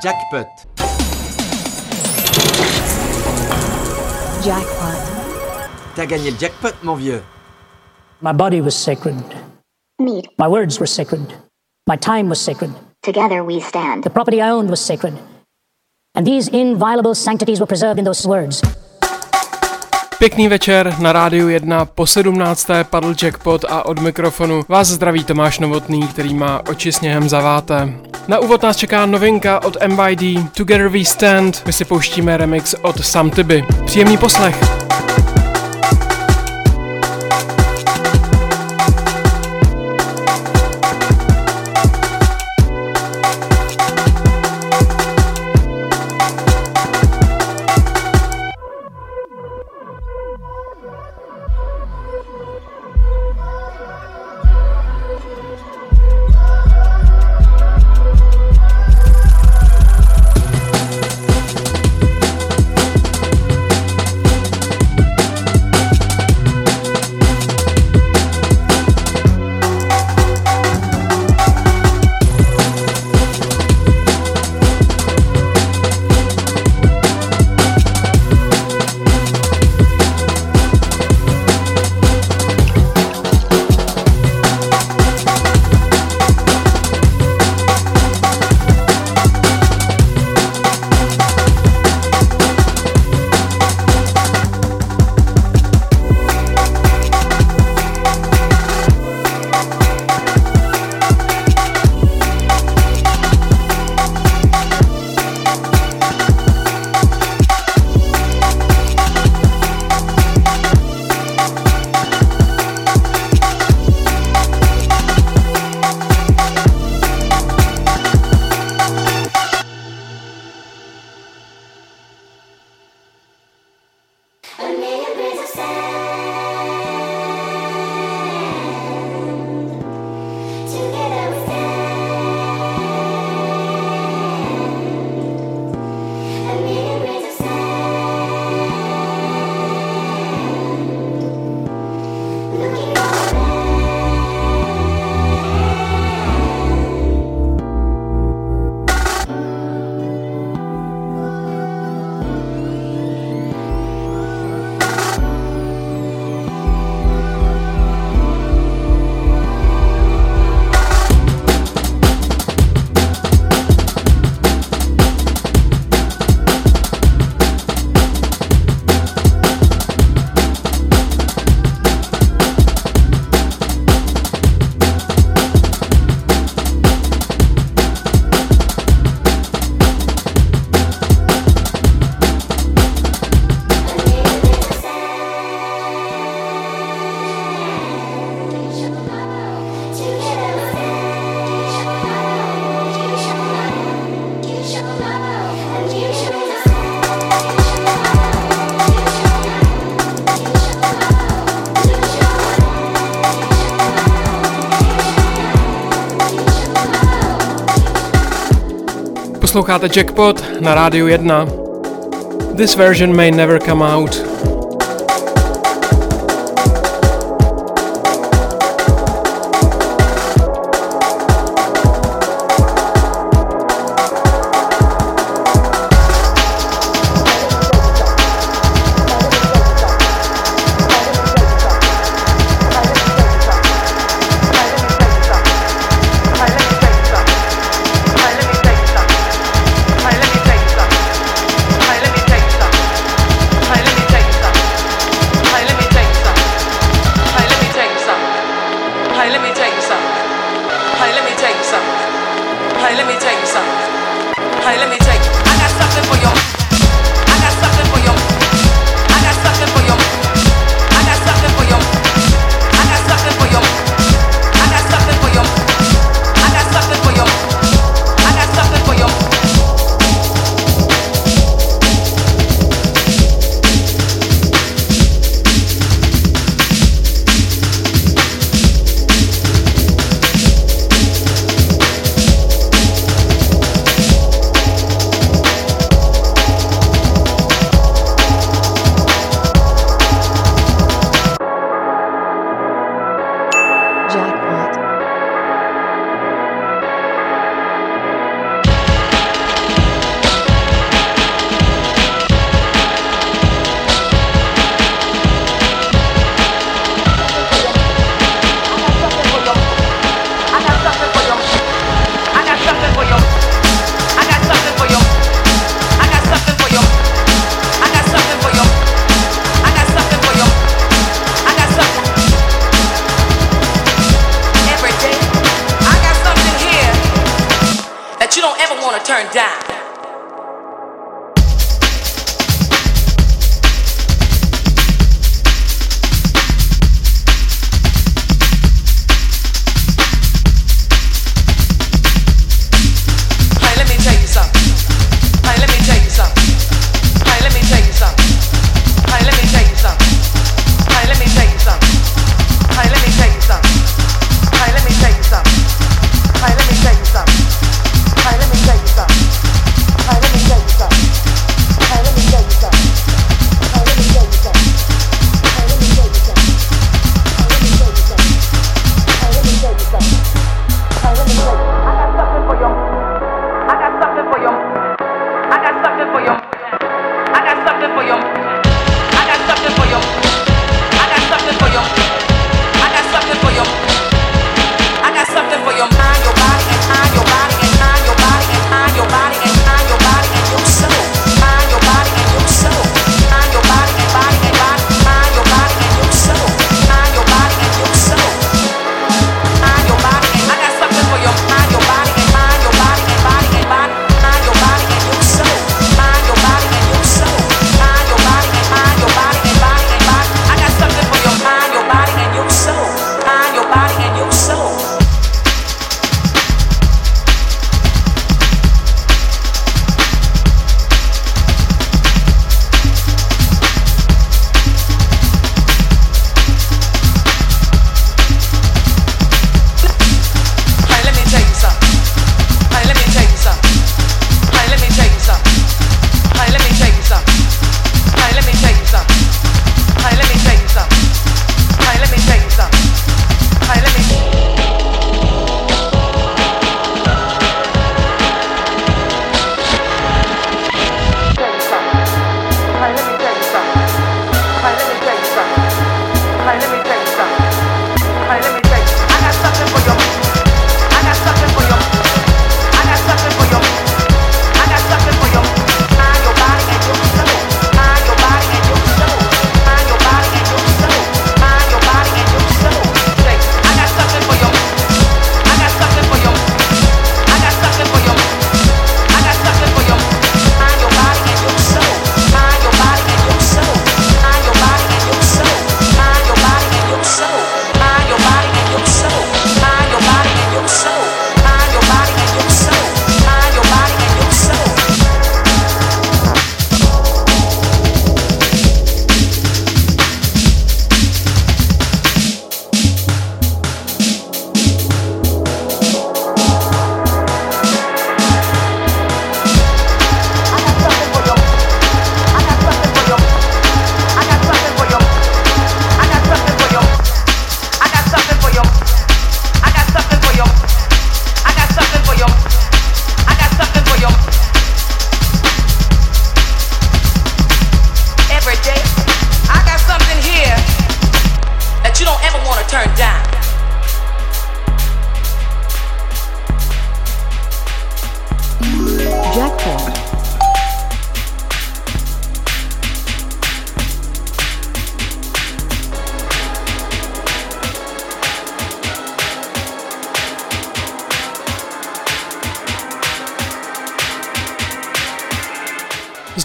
Jackpot. Jackpot. T'as gagné le jackpot, mon vieux. My body was sacred. Meet. My words were sacred. My time was sacred. Together we stand. The property I owned was sacred. And these inviolable sanctities were preserved in those words. Pěkný večer, na rádiu 1 po 17. padl jackpot a od mikrofonu vás zdraví Tomáš Novotný, který má oči sněhem zaváté. Na úvod nás čeká novinka od MYD, Together We Stand, my si pouštíme remix od Sam Tiby. Příjemný poslech. Posloucháte Jackpot na rádiu 1. This version may never come out. turned down.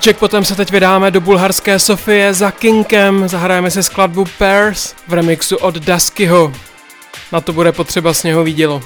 Jackpotem se teď vydáme do bulharské Sofie za Kinkem, zahrajeme si skladbu Pairs v remixu od Daskyho. Na to bude potřeba sněhový dílo.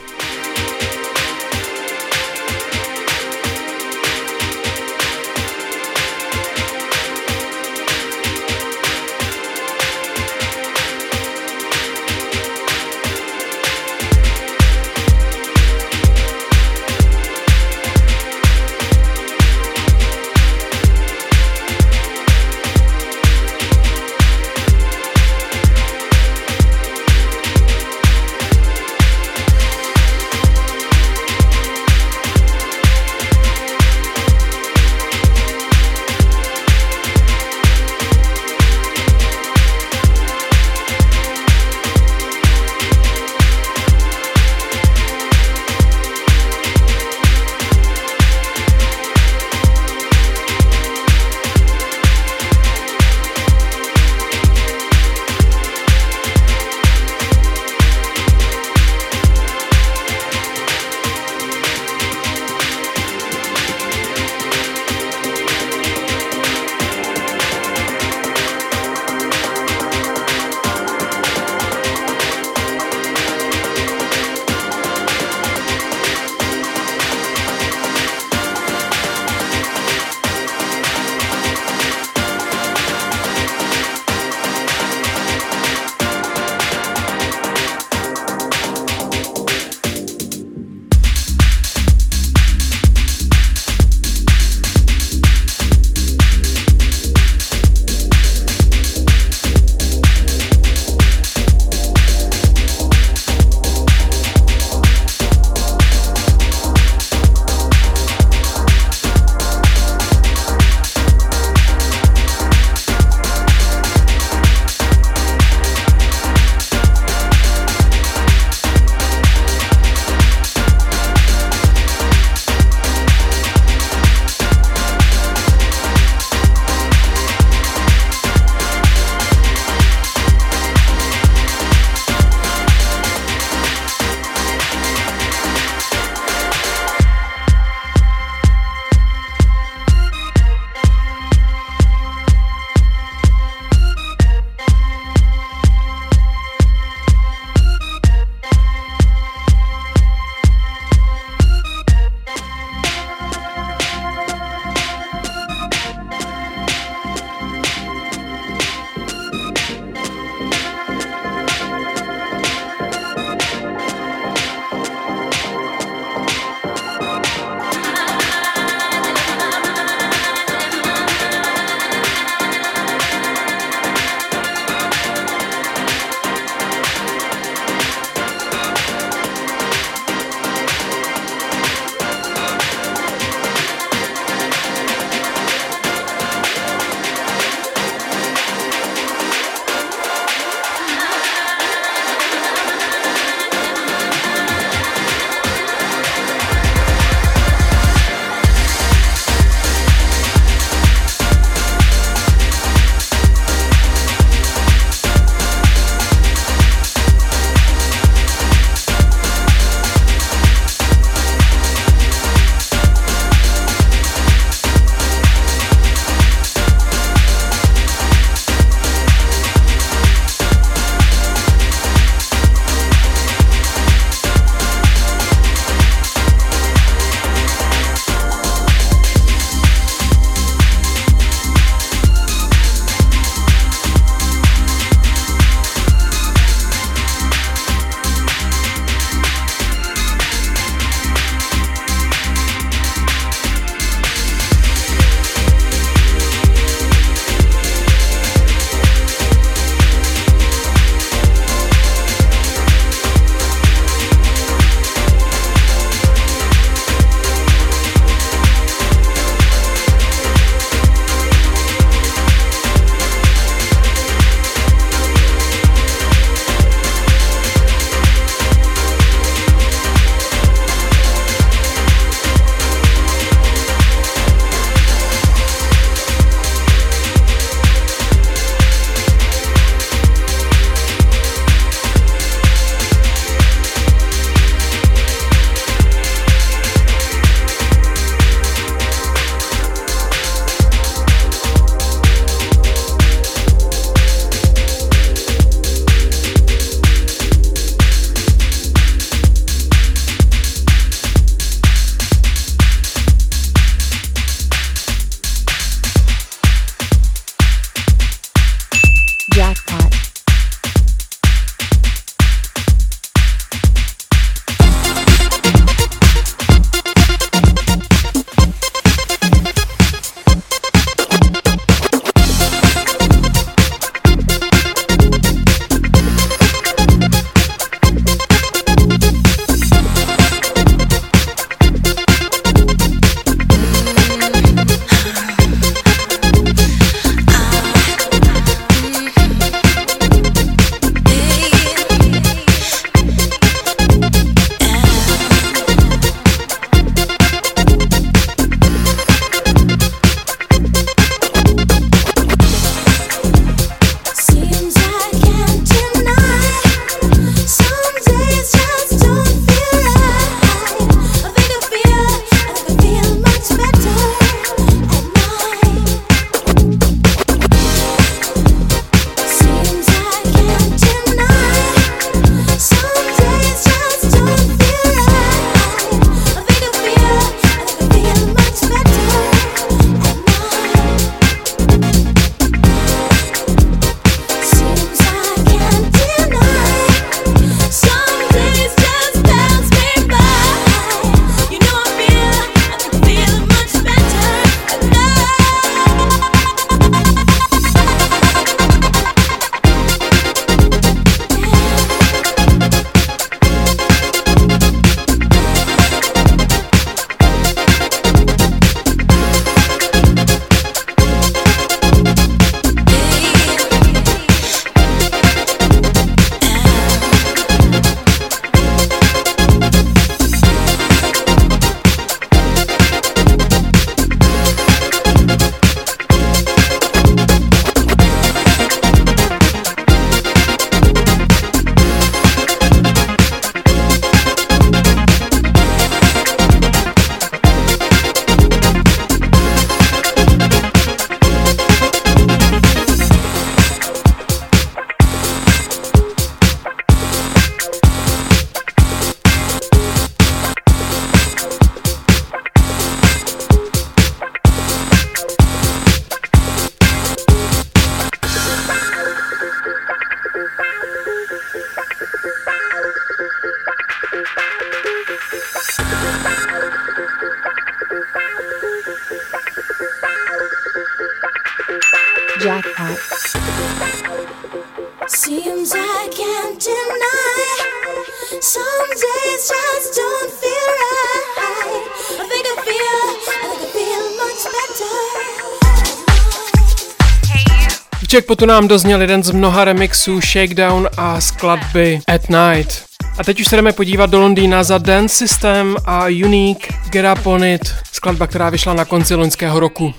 V Checkpotu nám dozněl jeden z mnoha remixů Shakedown a skladby At Night. A teď už se jdeme podívat do Londýna za Dance System a Unique Get Up On It, skladba, která vyšla na konci loňského roku.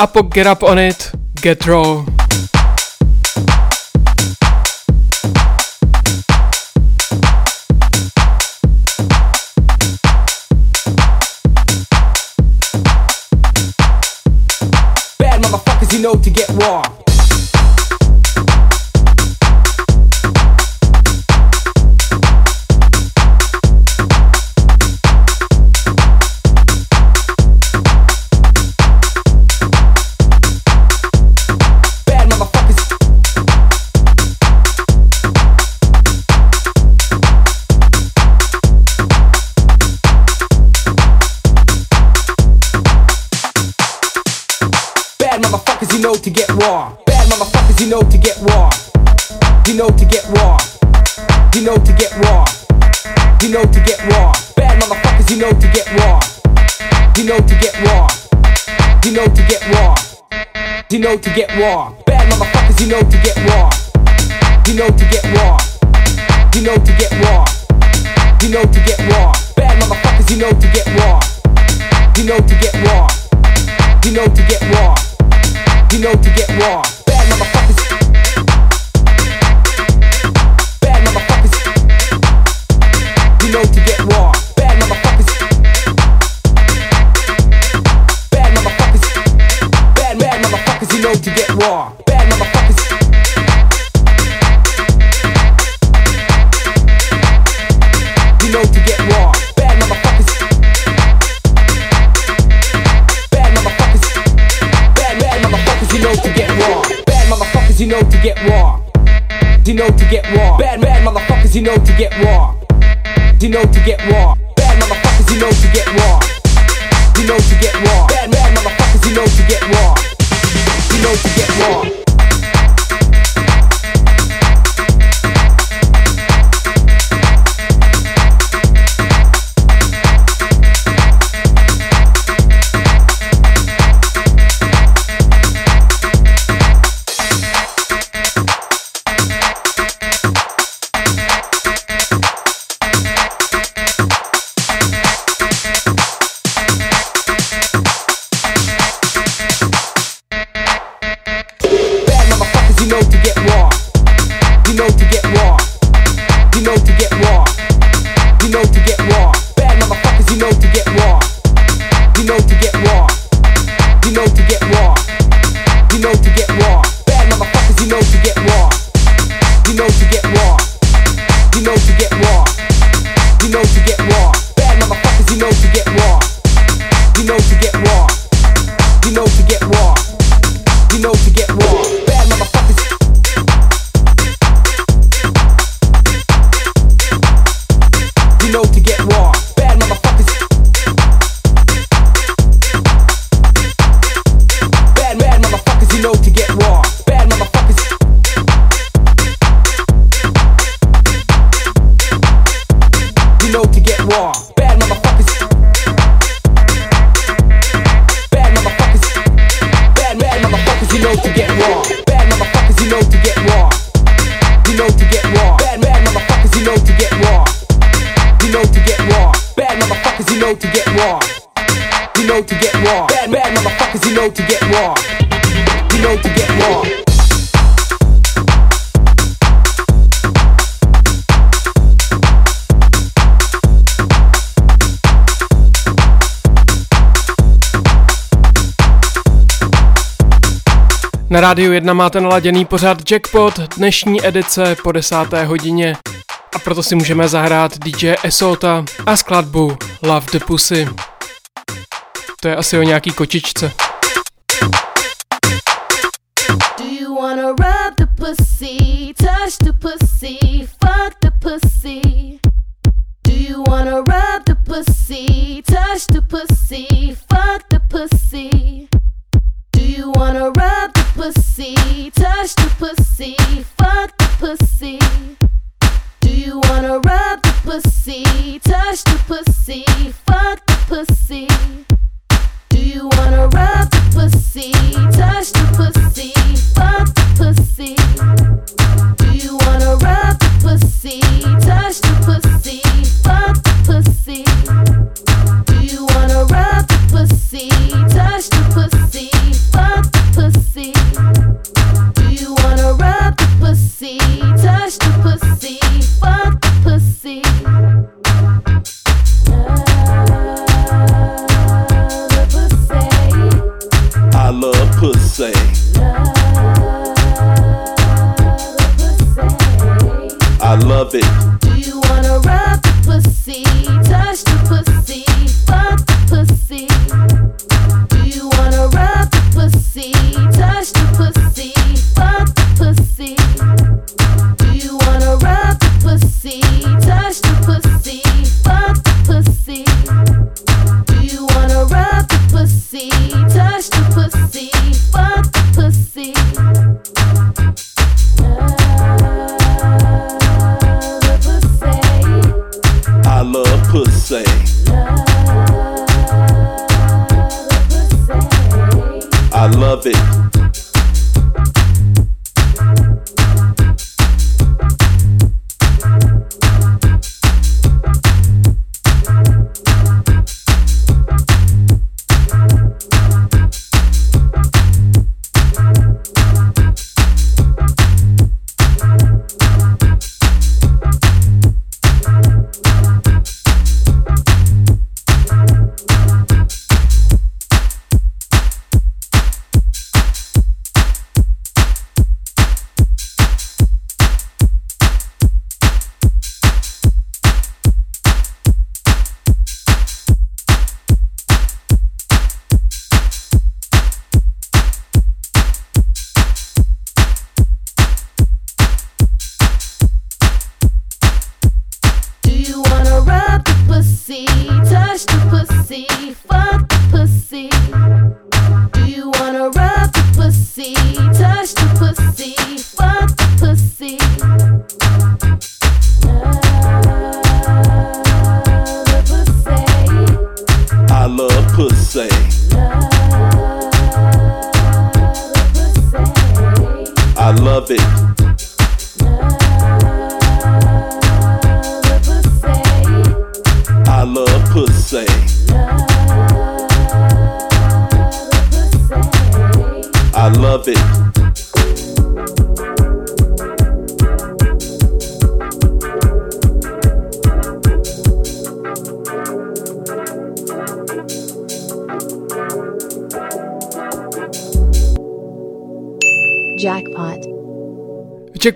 up or get up on it, get raw. Bad motherfuckers, you know to get raw. Know to get raw. Bad motherfuckers, you know to get raw. You know to get raw. You know to get raw. You know to get raw. Bad motherfuckers, you know to get raw. You know to get raw. You know to get raw. You know to get raw. Know to get raw. You know to get raw. Bad bad motherfuckers. You know to get raw. You know to get raw. Bad motherfuckers. You know to get raw. You know to get raw. Bad bad motherfuckers. You know to get raw. You know to get raw. Rádiu 1 máte naladěný pořád Jackpot, dnešní edice po desáté hodině. A proto si můžeme zahrát DJ Esota a skladbu Love the Pussy. To je asi o nějaký kočičce. Do you wanna rub the pussy, touch the pussy, fuck the pussy? Do you wanna rub the pussy, touch the pussy, fuck the pussy? Do you wanna rub pussy, touch the pussy, fuck the pussy? Do you wanna rub the pussy, touch the pussy, fuck the pussy? Do you wanna rub the pussy, touch the pussy,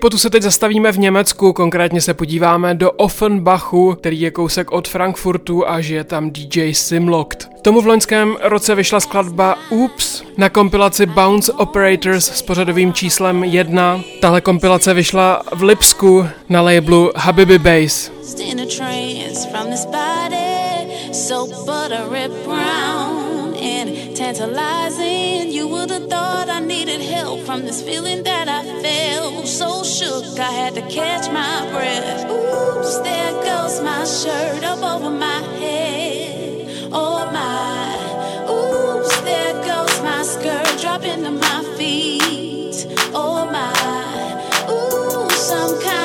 Jackpotu se teď zastavíme v Německu, konkrétně se podíváme do Offenbachu, který je kousek od Frankfurtu a žije tam DJ Simlocked. Tomu v loňském roce vyšla skladba Oops na kompilaci Bounce Operators s pořadovým číslem 1. Tahle kompilace vyšla v Lipsku na labelu Habibi Bass. So butter it brown and tantalizing. You would have thought I needed help from this feeling that I felt. So shook, I had to catch my breath. Oops, there goes my shirt up over my head. Oh my, oops, there goes my skirt dropping to my feet. Oh my, ooh, some kind.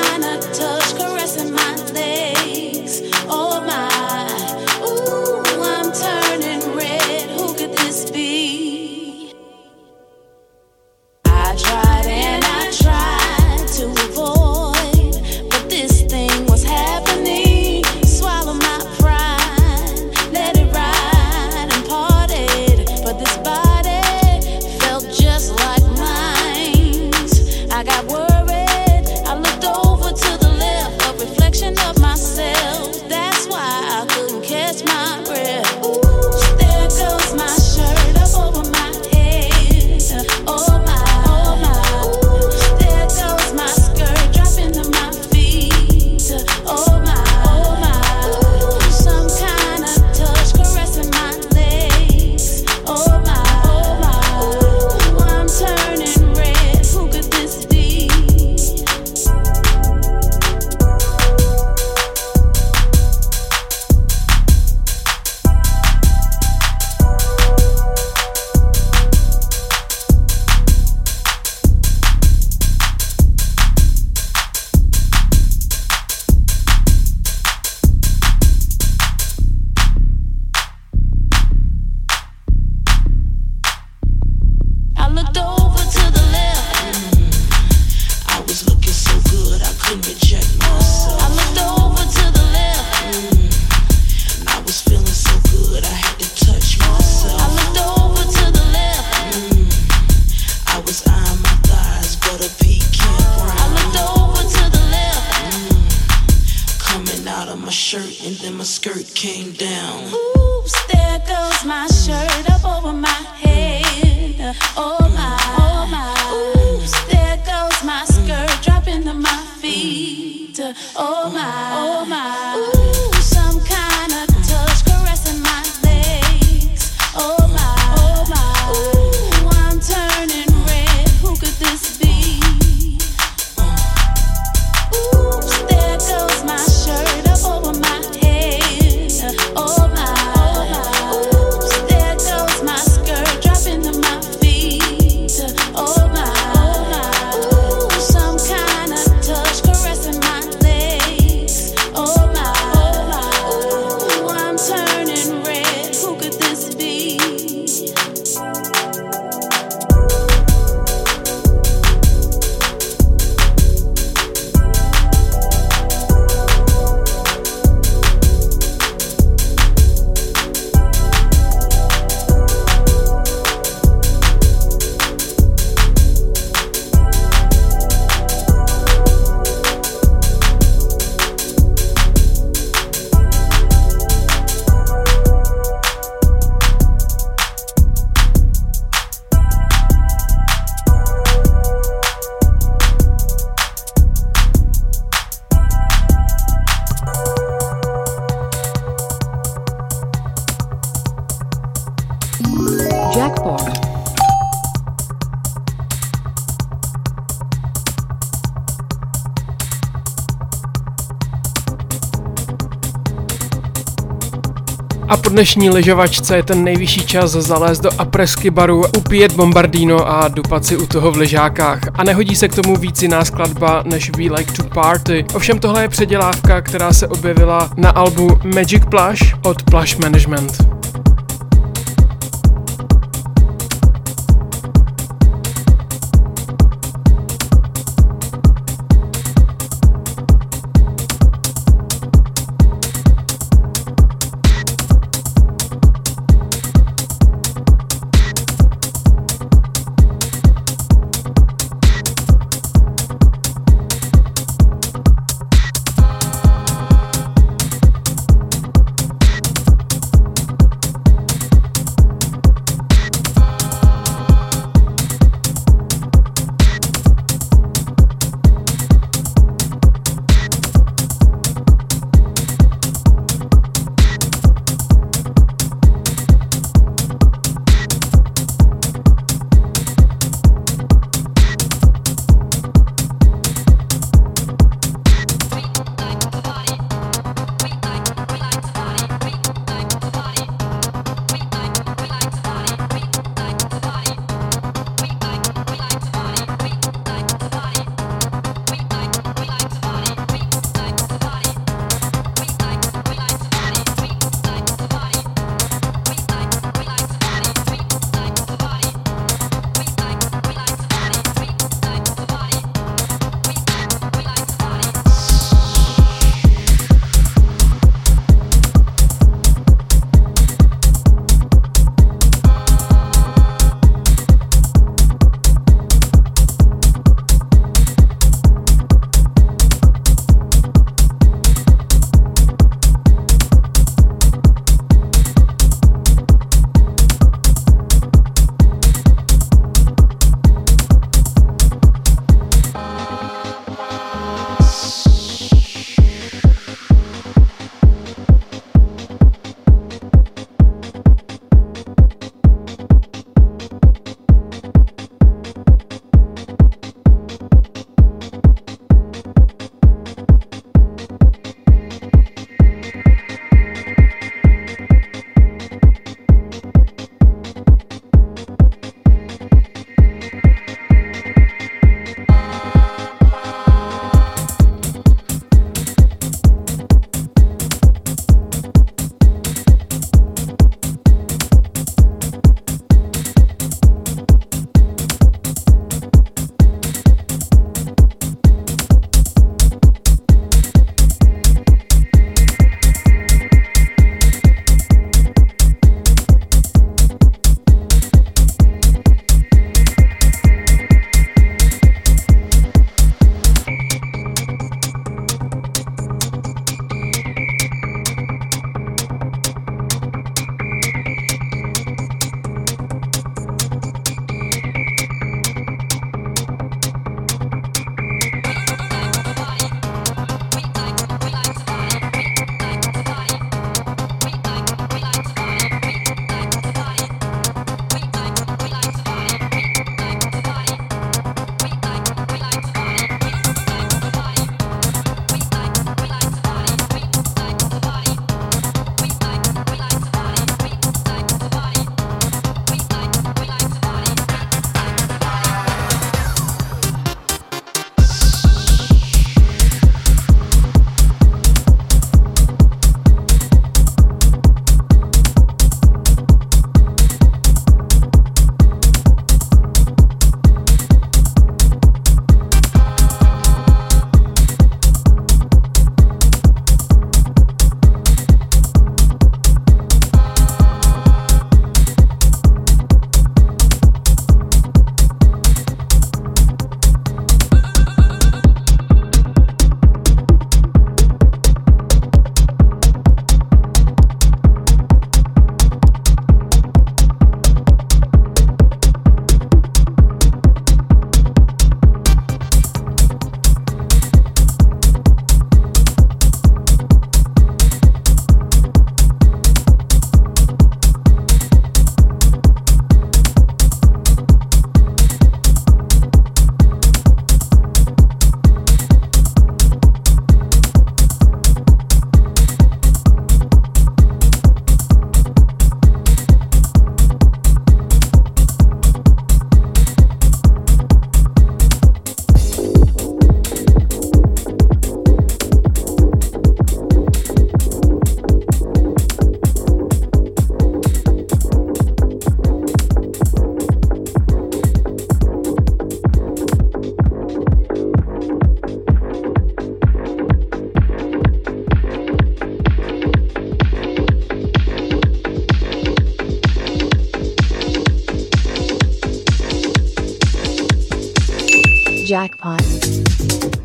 A po dnešní lyžovačce je ten nejvyšší čas zalézt do apresky baru, upíjet bombardino a dupat si u toho v ležákách. A nehodí se k tomu víc jiná skladba než We Like to Party. Ovšem tohle je předělávka, která se objevila na albu Magic Plush od Plush Management.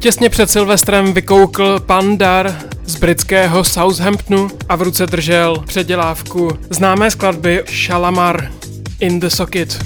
Těsně před Silvestrem vykoukl Pandar z britského Southamptonu a v ruce držel předělávku známé skladby Shalamar in the Socket.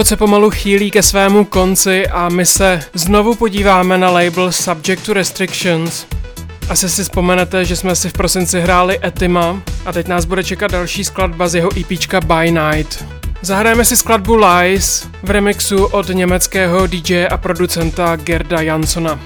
Jackpot se pomalu chýlí ke svému konci a my se znovu podíváme na label Subject to Restrictions. Asi si vzpomenete, že jsme si v prosinci hráli Etima a teď nás bude čekat další skladba z jeho EPčka By Night. Zahrajeme si skladbu Lies v remixu od německého DJ a producenta Gerda Jansona.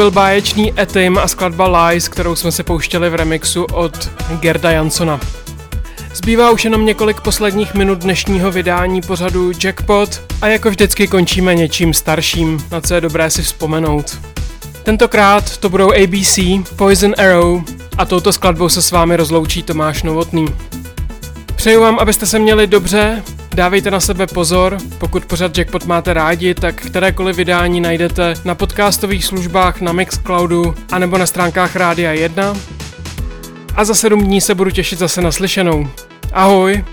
byl báječný Etim a skladba Lies, kterou jsme se pouštěli v remixu od Gerda Jansona. Zbývá už jenom několik posledních minut dnešního vydání pořadu Jackpot a jako vždycky končíme něčím starším, na co je dobré si vzpomenout. Tentokrát to budou ABC, Poison Arrow a touto skladbou se s vámi rozloučí Tomáš Novotný. Přeju vám, abyste se měli dobře, Dávejte na sebe pozor, pokud pořád Jackpot máte rádi, tak kterékoliv vydání najdete na podcastových službách na Mixcloudu anebo na stránkách Rádia 1. A za sedm dní se budu těšit zase naslyšenou. Ahoj!